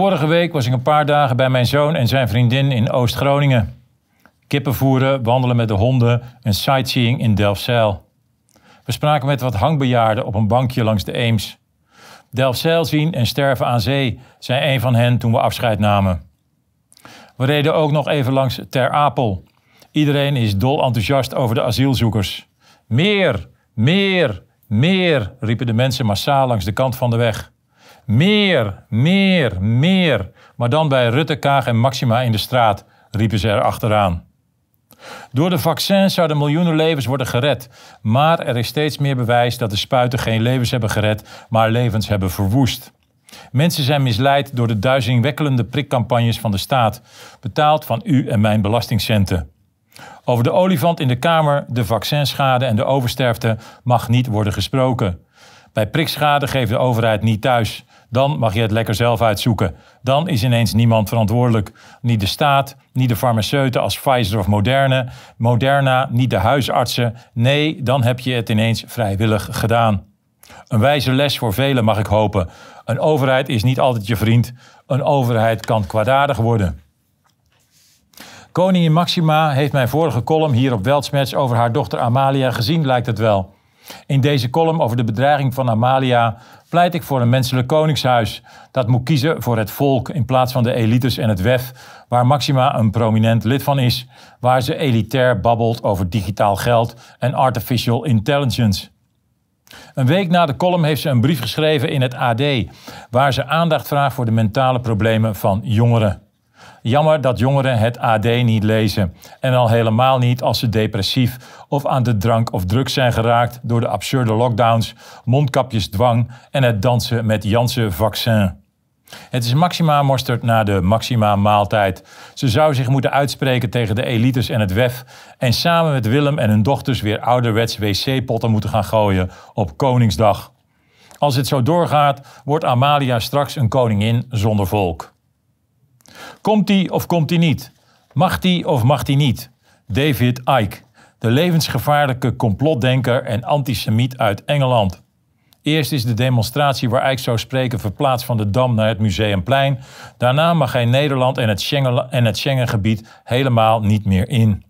Vorige week was ik een paar dagen bij mijn zoon en zijn vriendin in Oost-Groningen. Kippen voeren, wandelen met de honden en sightseeing in Delfzijl. We spraken met wat hangbejaarden op een bankje langs de Eems. Delfzijl zien en sterven aan zee, zei een van hen toen we afscheid namen. We reden ook nog even langs Ter Apel. Iedereen is dol enthousiast over de asielzoekers. Meer, meer, meer, riepen de mensen massaal langs de kant van de weg. Meer, meer, meer. Maar dan bij Rutte, Kaag en Maxima in de straat, riepen ze er achteraan. Door de vaccins zouden miljoenen levens worden gered. Maar er is steeds meer bewijs dat de spuiten geen levens hebben gered, maar levens hebben verwoest. Mensen zijn misleid door de duizendwekkelende prikcampagnes van de staat, betaald van u en mijn belastingcenten. Over de olifant in de Kamer, de vaccinschade en de oversterfte mag niet worden gesproken. Bij prikschade geeft de overheid niet thuis. Dan mag je het lekker zelf uitzoeken. Dan is ineens niemand verantwoordelijk. Niet de staat, niet de farmaceuten als Pfizer of Moderne, Moderna, niet de huisartsen. Nee, dan heb je het ineens vrijwillig gedaan. Een wijze les voor velen mag ik hopen. Een overheid is niet altijd je vriend. Een overheid kan kwaadaardig worden. Koningin Maxima heeft mijn vorige column hier op Weltsmets over haar dochter Amalia gezien, lijkt het wel. In deze column over de bedreiging van Amalia pleit ik voor een menselijk koningshuis dat moet kiezen voor het volk in plaats van de elites en het WEF, waar Maxima een prominent lid van is, waar ze elitair babbelt over digitaal geld en artificial intelligence. Een week na de column heeft ze een brief geschreven in het AD, waar ze aandacht vraagt voor de mentale problemen van jongeren. Jammer dat jongeren het AD niet lezen. En al helemaal niet als ze depressief of aan de drank of drugs zijn geraakt door de absurde lockdowns, mondkapjesdwang en het dansen met Janssen vaccin. Het is Maxima mosterd na de Maxima maaltijd. Ze zou zich moeten uitspreken tegen de elites en het WEF en samen met Willem en hun dochters weer ouderwets wc-potten moeten gaan gooien op Koningsdag. Als het zo doorgaat, wordt Amalia straks een koningin zonder volk. Komt hij of komt hij niet? Mag hij of mag hij niet? David Icke, de levensgevaarlijke complotdenker en antisemiet uit Engeland. Eerst is de demonstratie waar Icke zou spreken verplaatst van de Dam naar het Museumplein. Daarna mag hij Nederland en het, Schengen, en het Schengengebied helemaal niet meer in.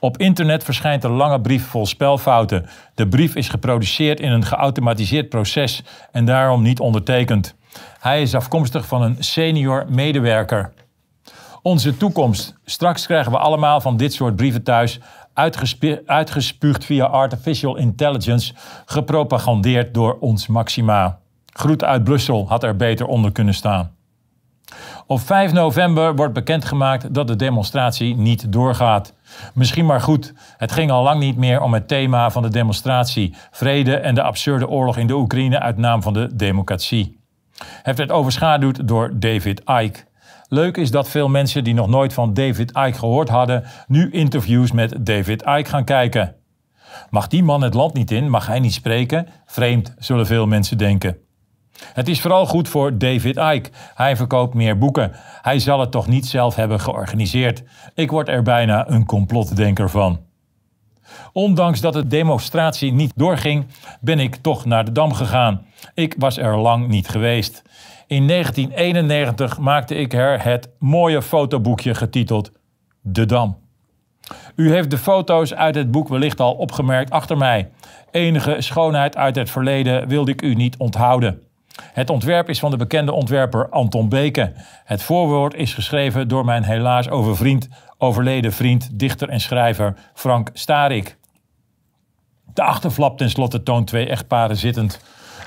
Op internet verschijnt een lange brief vol spelfouten. De brief is geproduceerd in een geautomatiseerd proces en daarom niet ondertekend. Hij is afkomstig van een senior medewerker. Onze toekomst. Straks krijgen we allemaal van dit soort brieven thuis, uitgespuugd via artificial intelligence, gepropagandeerd door ons Maxima. Groet uit Brussel had er beter onder kunnen staan. Op 5 november wordt bekendgemaakt dat de demonstratie niet doorgaat. Misschien maar goed, het ging al lang niet meer om het thema van de demonstratie: vrede en de absurde oorlog in de Oekraïne uit naam van de democratie. Het werd overschaduwd door David Icke. Leuk is dat veel mensen die nog nooit van David Icke gehoord hadden, nu interviews met David Icke gaan kijken. Mag die man het land niet in? Mag hij niet spreken? Vreemd, zullen veel mensen denken. Het is vooral goed voor David Icke. Hij verkoopt meer boeken. Hij zal het toch niet zelf hebben georganiseerd. Ik word er bijna een complotdenker van. Ondanks dat de demonstratie niet doorging, ben ik toch naar de Dam gegaan. Ik was er lang niet geweest. In 1991 maakte ik er het mooie fotoboekje getiteld De Dam. U heeft de foto's uit het boek wellicht al opgemerkt achter mij. Enige schoonheid uit het verleden wilde ik u niet onthouden. Het ontwerp is van de bekende ontwerper Anton Beke. Het voorwoord is geschreven door mijn helaas overvriend, overleden vriend, dichter en schrijver Frank Starik. De achterflap tenslotte toont twee echtparen zittend.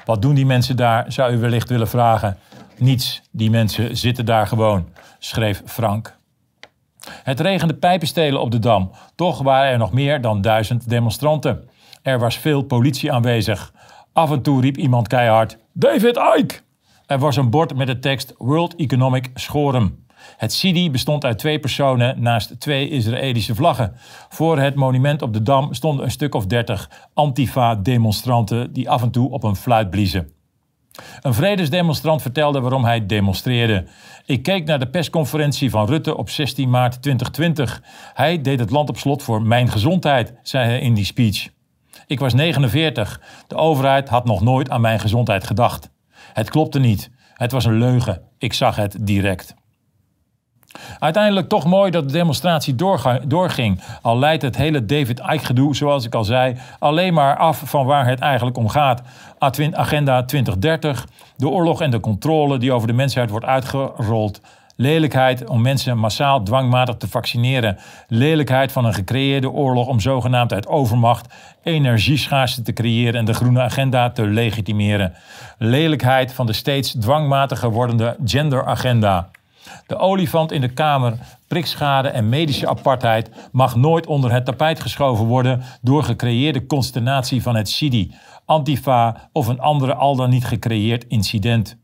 Wat doen die mensen daar, zou u wellicht willen vragen. Niets, die mensen zitten daar gewoon, schreef Frank. Het regende pijpenstelen op de Dam. Toch waren er nog meer dan duizend demonstranten. Er was veel politie aanwezig. Af en toe riep iemand keihard: David Icke! Er was een bord met de tekst World Economic Forum. Het Sidi bestond uit twee personen naast twee Israëlische vlaggen. Voor het monument op de Dam stonden een stuk of dertig Antifa-demonstranten die af en toe op een fluit bliezen. Een vredesdemonstrant vertelde waarom hij demonstreerde. Ik keek naar de persconferentie van Rutte op 16 maart 2020. Hij deed het land op slot voor mijn gezondheid, zei hij in die speech. Ik was 49. De overheid had nog nooit aan mijn gezondheid gedacht. Het klopte niet. Het was een leugen. Ik zag het direct. Uiteindelijk toch mooi dat de demonstratie doorging. Al leidt het hele David Icke-gedoe, zoals ik al zei, alleen maar af van waar het eigenlijk om gaat. Agenda 2030, de oorlog en de controle die over de mensheid wordt uitgerold. Lelijkheid om mensen massaal dwangmatig te vaccineren. Lelijkheid van een gecreëerde oorlog om zogenaamd uit overmacht energieschaarste te creëren en de groene agenda te legitimeren. Lelijkheid van de steeds dwangmatiger wordende genderagenda. De olifant in de Kamer, prikschade en medische apartheid mag nooit onder het tapijt geschoven worden door gecreëerde consternatie van het Sidi, Antifa of een andere al dan niet gecreëerd incident.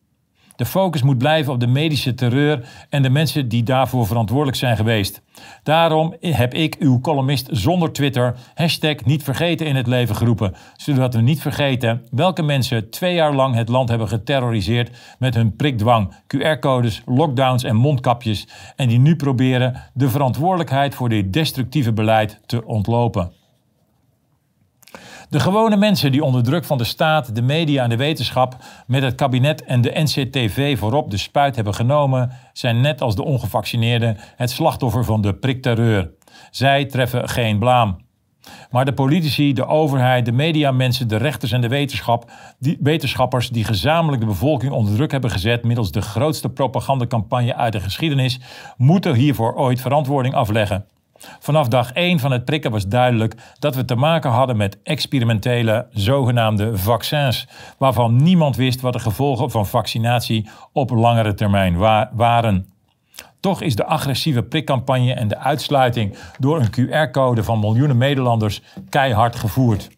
De focus moet blijven op de medische terreur en de mensen die daarvoor verantwoordelijk zijn geweest. Daarom heb ik uw columnist zonder Twitter hashtag niet vergeten in het leven geroepen. Zodat we niet vergeten welke mensen twee jaar lang het land hebben geterroriseerd met hun prikdwang, QR-codes, lockdowns en mondkapjes. En die nu proberen de verantwoordelijkheid voor dit destructieve beleid te ontlopen. De gewone mensen die onder druk van de staat, de media en de wetenschap met het kabinet en de NCTV voorop de spuit hebben genomen, zijn net als de ongevaccineerden het slachtoffer van de prikterreur. Zij treffen geen blaam. Maar de politici, de overheid, de mediamensen, de rechters en de wetenschap, die, wetenschappers die gezamenlijk de bevolking onder druk hebben gezet middels de grootste propagandacampagne uit de geschiedenis, moeten hiervoor ooit verantwoording afleggen. Vanaf dag 1 van het prikken was duidelijk dat we te maken hadden met experimentele zogenaamde vaccins, waarvan niemand wist wat de gevolgen van vaccinatie op langere termijn waren. Toch is de agressieve prikcampagne en de uitsluiting door een QR-code van miljoenen Nederlanders keihard gevoerd.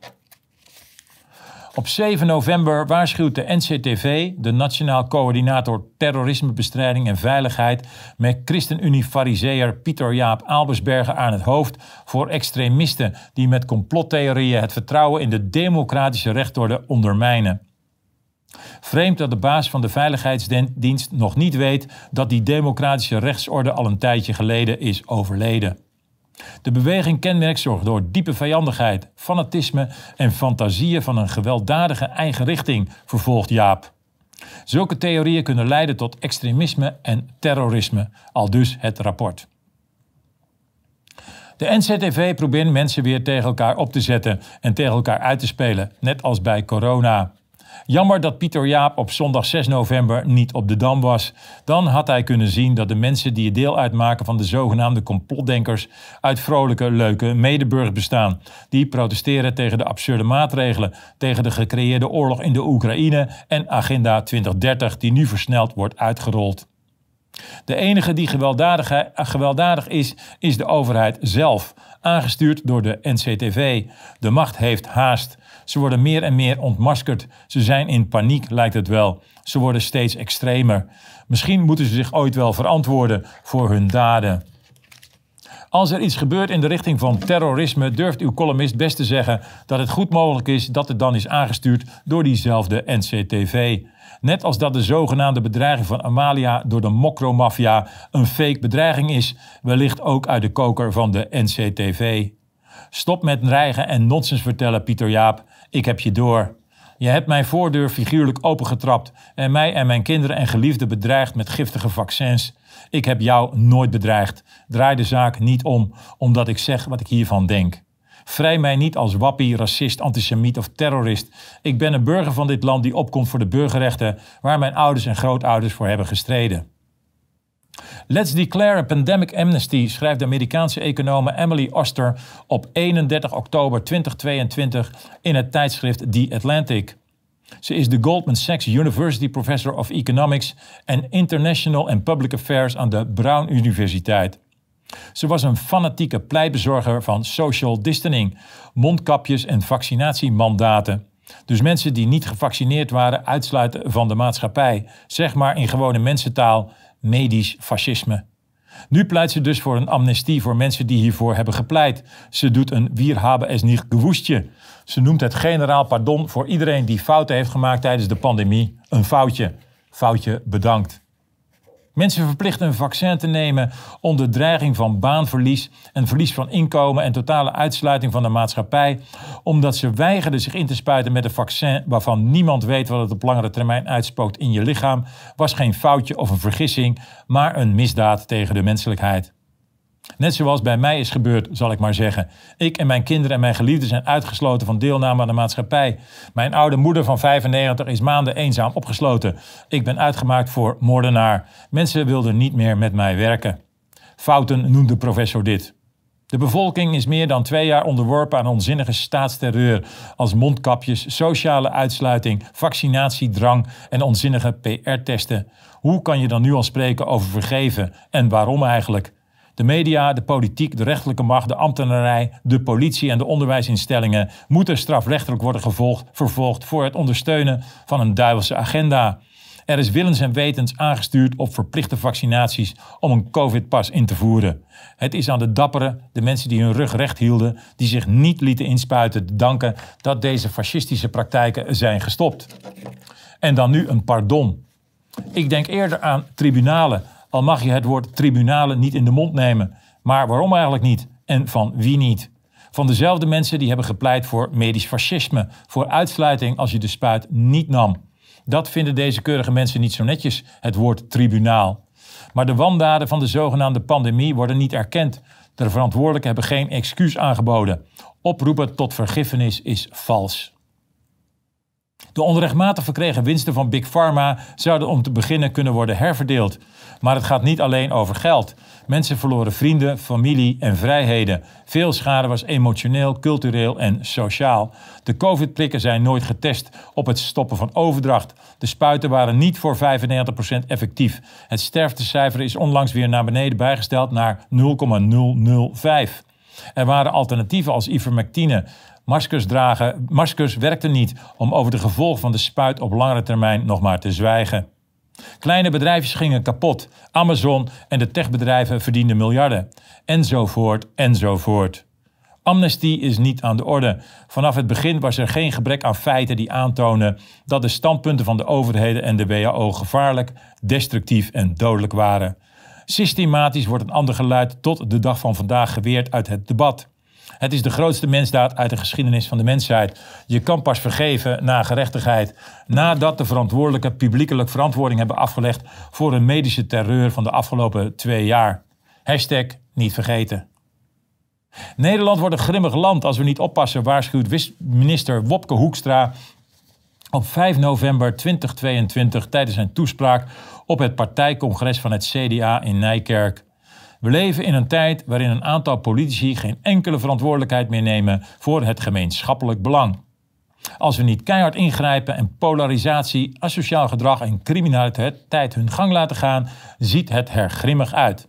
Op 7 november waarschuwt de NCTV, de Nationaal Coördinator Terrorismebestrijding en Veiligheid, met ChristenUnie-fariseer Pieter Jaap Albersberger aan het hoofd voor extremisten die met complottheorieën het vertrouwen in de democratische rechtorde ondermijnen. Vreemd dat de baas van de Veiligheidsdienst nog niet weet dat die democratische rechtsorde al een tijdje geleden is overleden. De beweging kenmerkt zich door diepe vijandigheid, fanatisme en fantasieën van een gewelddadige eigen richting, vervolgt Jaap. Zulke theorieën kunnen leiden tot extremisme en terrorisme, al dus het rapport. De NCTV probeert mensen weer tegen elkaar op te zetten en tegen elkaar uit te spelen, net als bij corona. Jammer dat Pieter Jaap op zondag 6 november niet op de Dam was. Dan had hij kunnen zien dat de mensen die deel uitmaken van de zogenaamde complotdenkers uit vrolijke, leuke medeburgers bestaan. Die protesteren tegen de absurde maatregelen, tegen de gecreëerde oorlog in de Oekraïne en Agenda 2030 die nu versneld wordt uitgerold. De enige die gewelddadig, gewelddadig is, is de overheid zelf, aangestuurd door de NCTV. De macht heeft haast. Ze worden meer en meer ontmaskerd. Ze zijn in paniek, lijkt het wel. Ze worden steeds extremer. Misschien moeten ze zich ooit wel verantwoorden voor hun daden. Als er iets gebeurt in de richting van terrorisme, durft uw columnist best te zeggen dat het goed mogelijk is dat het dan is aangestuurd door diezelfde NCTV. Net als dat de zogenaamde bedreiging van Amalia door de mokromafia een fake bedreiging is, wellicht ook uit de koker van de NCTV. Stop met dreigen en nonsens vertellen, Pieter Jaap. Ik heb je door. Je hebt mijn voordeur figuurlijk opengetrapt en mij en mijn kinderen en geliefden bedreigd met giftige vaccins. Ik heb jou nooit bedreigd. Draai de zaak niet om, omdat ik zeg wat ik hiervan denk. Vrij mij niet als wappie, racist, antisemiet of terrorist. Ik ben een burger van dit land die opkomt voor de burgerrechten waar mijn ouders en grootouders voor hebben gestreden. Let's declare a pandemic amnesty, schrijft de Amerikaanse econoom Emily Oster op 31 oktober 2022 in het tijdschrift The Atlantic. Ze is de Goldman Sachs University Professor of Economics en International and Public Affairs aan de Brown Universiteit. Ze was een fanatieke pleitbezorger van social distancing, mondkapjes en vaccinatiemandaten. Dus mensen die niet gevaccineerd waren uitsluiten van de maatschappij. Zeg maar in gewone mensentaal medisch fascisme. Nu pleit ze dus voor een amnestie voor mensen die hiervoor hebben gepleit. Ze doet een Wir haben es nicht gewoestje. Ze noemt het generaal pardon voor iedereen die fouten heeft gemaakt tijdens de pandemie een foutje. Foutje bedankt. Mensen verplichten een vaccin te nemen onder dreiging van baanverlies, een verlies van inkomen en totale uitsluiting van de maatschappij, omdat ze weigerden zich in te spuiten met een vaccin waarvan niemand weet wat het op langere termijn uitspookt in je lichaam, was geen foutje of een vergissing, maar een misdaad tegen de menselijkheid. Net zoals bij mij is gebeurd, zal ik maar zeggen. Ik en mijn kinderen en mijn geliefden zijn uitgesloten van deelname aan de maatschappij. Mijn oude moeder van 95 is maanden eenzaam opgesloten. Ik ben uitgemaakt voor moordenaar. Mensen wilden niet meer met mij werken. Fouten noemde professor dit. De bevolking is meer dan twee jaar onderworpen aan onzinnige staatsterreur als mondkapjes, sociale uitsluiting, vaccinatiedrang en onzinnige PR-testen. Hoe kan je dan nu al spreken over vergeven en waarom eigenlijk? De media, de politiek, de rechterlijke macht, de ambtenarij, de politie en de onderwijsinstellingen moeten strafrechtelijk worden gevolgd, vervolgd voor het ondersteunen van een duivelse agenda. Er is willens en wetens aangestuurd op verplichte vaccinaties om een COVID-pas in te voeren. Het is aan de dapperen, de mensen die hun rug recht hielden, die zich niet lieten inspuiten, te danken dat deze fascistische praktijken zijn gestopt. En dan nu een pardon. Ik denk eerder aan tribunalen al mag je het woord tribunalen niet in de mond nemen. Maar waarom eigenlijk niet? En van wie niet? Van dezelfde mensen die hebben gepleit voor medisch fascisme, voor uitsluiting als je de spuit niet nam. Dat vinden deze keurige mensen niet zo netjes, het woord tribunaal. Maar de wandaden van de zogenaamde pandemie worden niet erkend. De verantwoordelijken hebben geen excuus aangeboden. Oproepen tot vergiffenis is vals. De onrechtmatig verkregen winsten van Big Pharma zouden om te beginnen kunnen worden herverdeeld. Maar het gaat niet alleen over geld. Mensen verloren vrienden, familie en vrijheden. Veel schade was emotioneel, cultureel en sociaal. De COVID-prikken zijn nooit getest op het stoppen van overdracht. De spuiten waren niet voor 95% effectief. Het sterftecijfer is onlangs weer naar beneden bijgesteld naar 0,005. Er waren alternatieven als ivermectine. Maskers dragen, maskers werkten niet om over de gevolgen van de spuit op langere termijn nog maar te zwijgen. Kleine bedrijfjes gingen kapot. Amazon en de techbedrijven verdienden miljarden. Enzovoort, enzovoort. Amnestie is niet aan de orde. Vanaf het begin was er geen gebrek aan feiten die aantonen dat de standpunten van de overheden en de WHO gevaarlijk, destructief en dodelijk waren. Systematisch wordt een ander geluid tot de dag van vandaag geweerd uit het debat. Het is de grootste mensdaad uit de geschiedenis van de mensheid. Je kan pas vergeven na gerechtigheid. Nadat de verantwoordelijke publiekelijk verantwoording hebben afgelegd voor een medische terreur van de afgelopen twee jaar. Hashtag niet vergeten. Nederland wordt een grimmig land als we niet oppassen, waarschuwt minister Wopke Hoekstra op 5 november 2022 tijdens zijn toespraak op het partijcongres van het CDA in Nijkerk. We leven in een tijd waarin een aantal politici geen enkele verantwoordelijkheid meer nemen voor het gemeenschappelijk belang. Als we niet keihard ingrijpen en polarisatie, asociaal gedrag en criminaliteit hun gang laten gaan, ziet het er grimmig uit.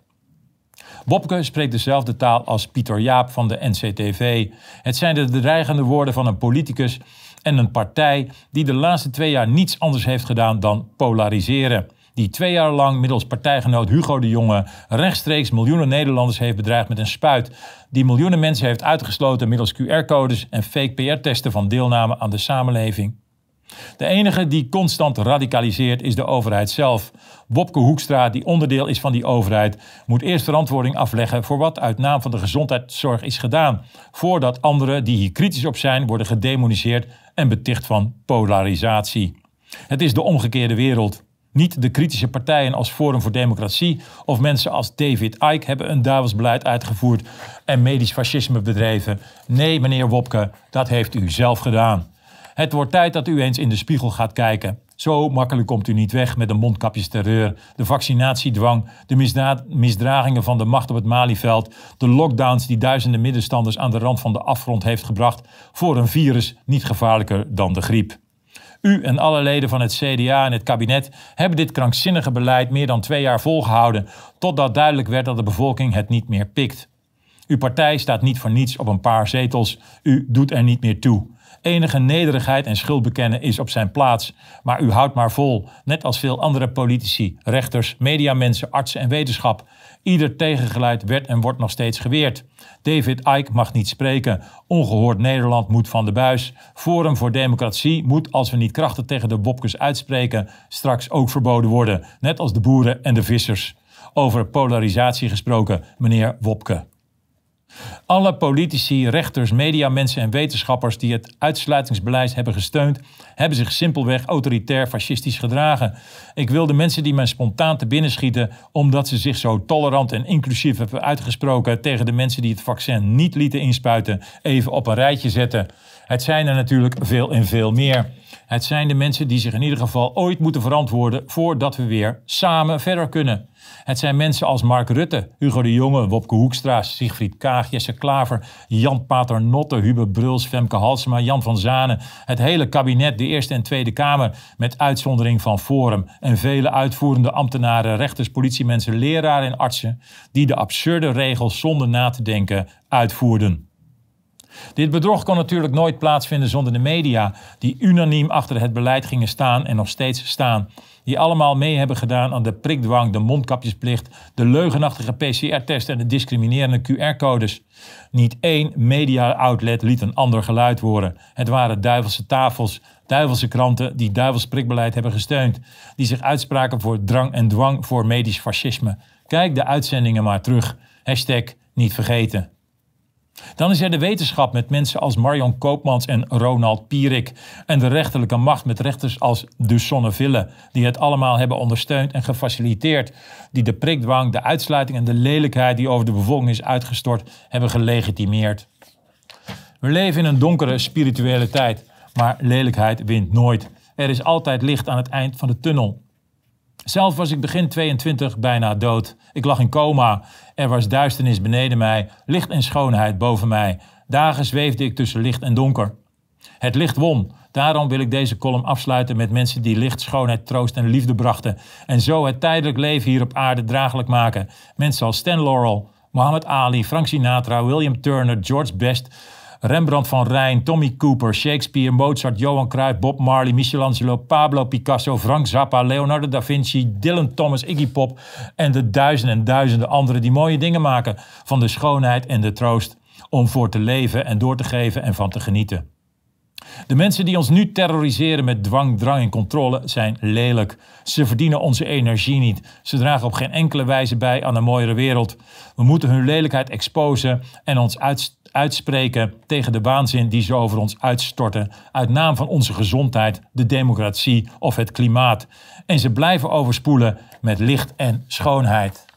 Bobke spreekt dezelfde taal als Pieter Jaap van de NCTV. Het zijn de dreigende woorden van een politicus en een partij die de laatste twee jaar niets anders heeft gedaan dan polariseren die twee jaar lang middels partijgenoot Hugo de Jonge rechtstreeks miljoenen Nederlanders heeft bedreigd met een spuit, die miljoenen mensen heeft uitgesloten middels QR-codes en fake PR-testen van deelname aan de samenleving. De enige die constant radicaliseert is de overheid zelf. Wopke Hoekstra, die onderdeel is van die overheid, moet eerst verantwoording afleggen voor wat uit naam van de gezondheidszorg is gedaan, voordat anderen die hier kritisch op zijn worden gedemoniseerd en beticht van polarisatie. Het is de omgekeerde wereld. Niet de kritische partijen als Forum voor Democratie of mensen als David Icke hebben een duivelsbeleid uitgevoerd en medisch fascisme bedreven. Nee, meneer Wopke, dat heeft u zelf gedaan. Het wordt tijd dat u eens in de spiegel gaat kijken. Zo makkelijk komt u niet weg met de mondkapjesterreur, de vaccinatiedwang, de misdragingen van de macht op het Malieveld, de lockdowns die duizenden middenstanders aan de rand van de afgrond heeft gebracht voor een virus niet gevaarlijker dan de griep. U en alle leden van het CDA en het kabinet hebben dit krankzinnige beleid meer dan twee jaar volgehouden, totdat duidelijk werd dat de bevolking het niet meer pikt. Uw partij staat niet voor niets op een paar zetels. U doet er niet meer toe. Enige nederigheid en schuld bekennen is op zijn plaats. Maar u houdt maar vol, net als veel andere politici, rechters, mediamensen, artsen en wetenschap. Ieder tegengeluid werd en wordt nog steeds geweerd. David Icke mag niet spreken. Ongehoord Nederland moet van de buis. Forum voor Democratie moet, als we niet krachtig tegen de Wopkes uitspreken, straks ook verboden worden. Net als de boeren en de vissers. Over polarisatie gesproken, meneer Wopke. Alle politici, rechters, mediamensen en wetenschappers die het uitsluitingsbeleid hebben gesteund, hebben zich simpelweg autoritair fascistisch gedragen. Ik wil de mensen die mij spontaan te binnen schieten, omdat ze zich zo tolerant en inclusief hebben uitgesproken tegen de mensen die het vaccin niet lieten inspuiten, even op een rijtje zetten. Het zijn er natuurlijk veel en veel meer. Het zijn de mensen die zich in ieder geval ooit moeten verantwoorden voordat we weer samen verder kunnen. Het zijn mensen als Mark Rutte, Hugo de Jonge, Wopke Hoekstra, Sigfried Kaag, Jesse Klaver, Jan Paternotte, Hubert Bruls, Femke Halsema, Jan van Zanen. Het hele kabinet, de Eerste en Tweede Kamer, met uitzondering van Forum. En vele uitvoerende ambtenaren, rechters, politiemensen, leraren en artsen, die de absurde regels zonder na te denken uitvoerden. Dit bedrog kon natuurlijk nooit plaatsvinden zonder de media, die unaniem achter het beleid gingen staan en nog steeds staan. Die allemaal mee hebben gedaan aan de prikdwang, de mondkapjesplicht, de leugenachtige PCR-test en de discriminerende QR-codes. Niet één media-outlet liet een ander geluid horen. Het waren duivelse tafels, duivelse kranten die duivels prikbeleid hebben gesteund. Die zich uitspraken voor drang en dwang voor medisch fascisme. Kijk de uitzendingen maar terug. Hashtag niet vergeten. Dan is er de wetenschap met mensen als Marion Koopmans en Ronald Pierik. En de rechterlijke macht met rechters als de Sonneville, die het allemaal hebben ondersteund en gefaciliteerd. Die de prikdwang, de uitsluiting en de lelijkheid die over de bevolking is uitgestort, hebben gelegitimeerd. We leven in een donkere spirituele tijd, maar lelijkheid wint nooit. Er is altijd licht aan het eind van de tunnel. Zelf was ik begin 22 bijna dood. Ik lag in coma. Er was duisternis beneden mij, licht en schoonheid boven mij. Dagen zweefde ik tussen licht en donker. Het licht won. Daarom wil ik deze column afsluiten met mensen die licht, schoonheid, troost en liefde brachten. En zo het tijdelijk leven hier op aarde draaglijk maken. Mensen als Stan Laurel, Muhammad Ali, Frank Sinatra, William Turner, George Best, Rembrandt van Rijn, Tommy Cooper, Shakespeare, Mozart, Johan Cruijff, Bob Marley, Michelangelo, Pablo Picasso, Frank Zappa, Leonardo da Vinci, Dylan Thomas, Iggy Pop en de duizenden en duizenden anderen die mooie dingen maken van de schoonheid en de troost om voor te leven en door te geven en van te genieten. De mensen die ons nu terroriseren met dwang, drang en controle zijn lelijk. Ze verdienen onze energie niet. Ze dragen op geen enkele wijze bij aan een mooiere wereld. We moeten hun lelijkheid exposen en ons uitspreken tegen de waanzin die ze over ons uitstorten. Uit naam van onze gezondheid, de democratie of het klimaat. En ze blijven overspoelen met licht en schoonheid.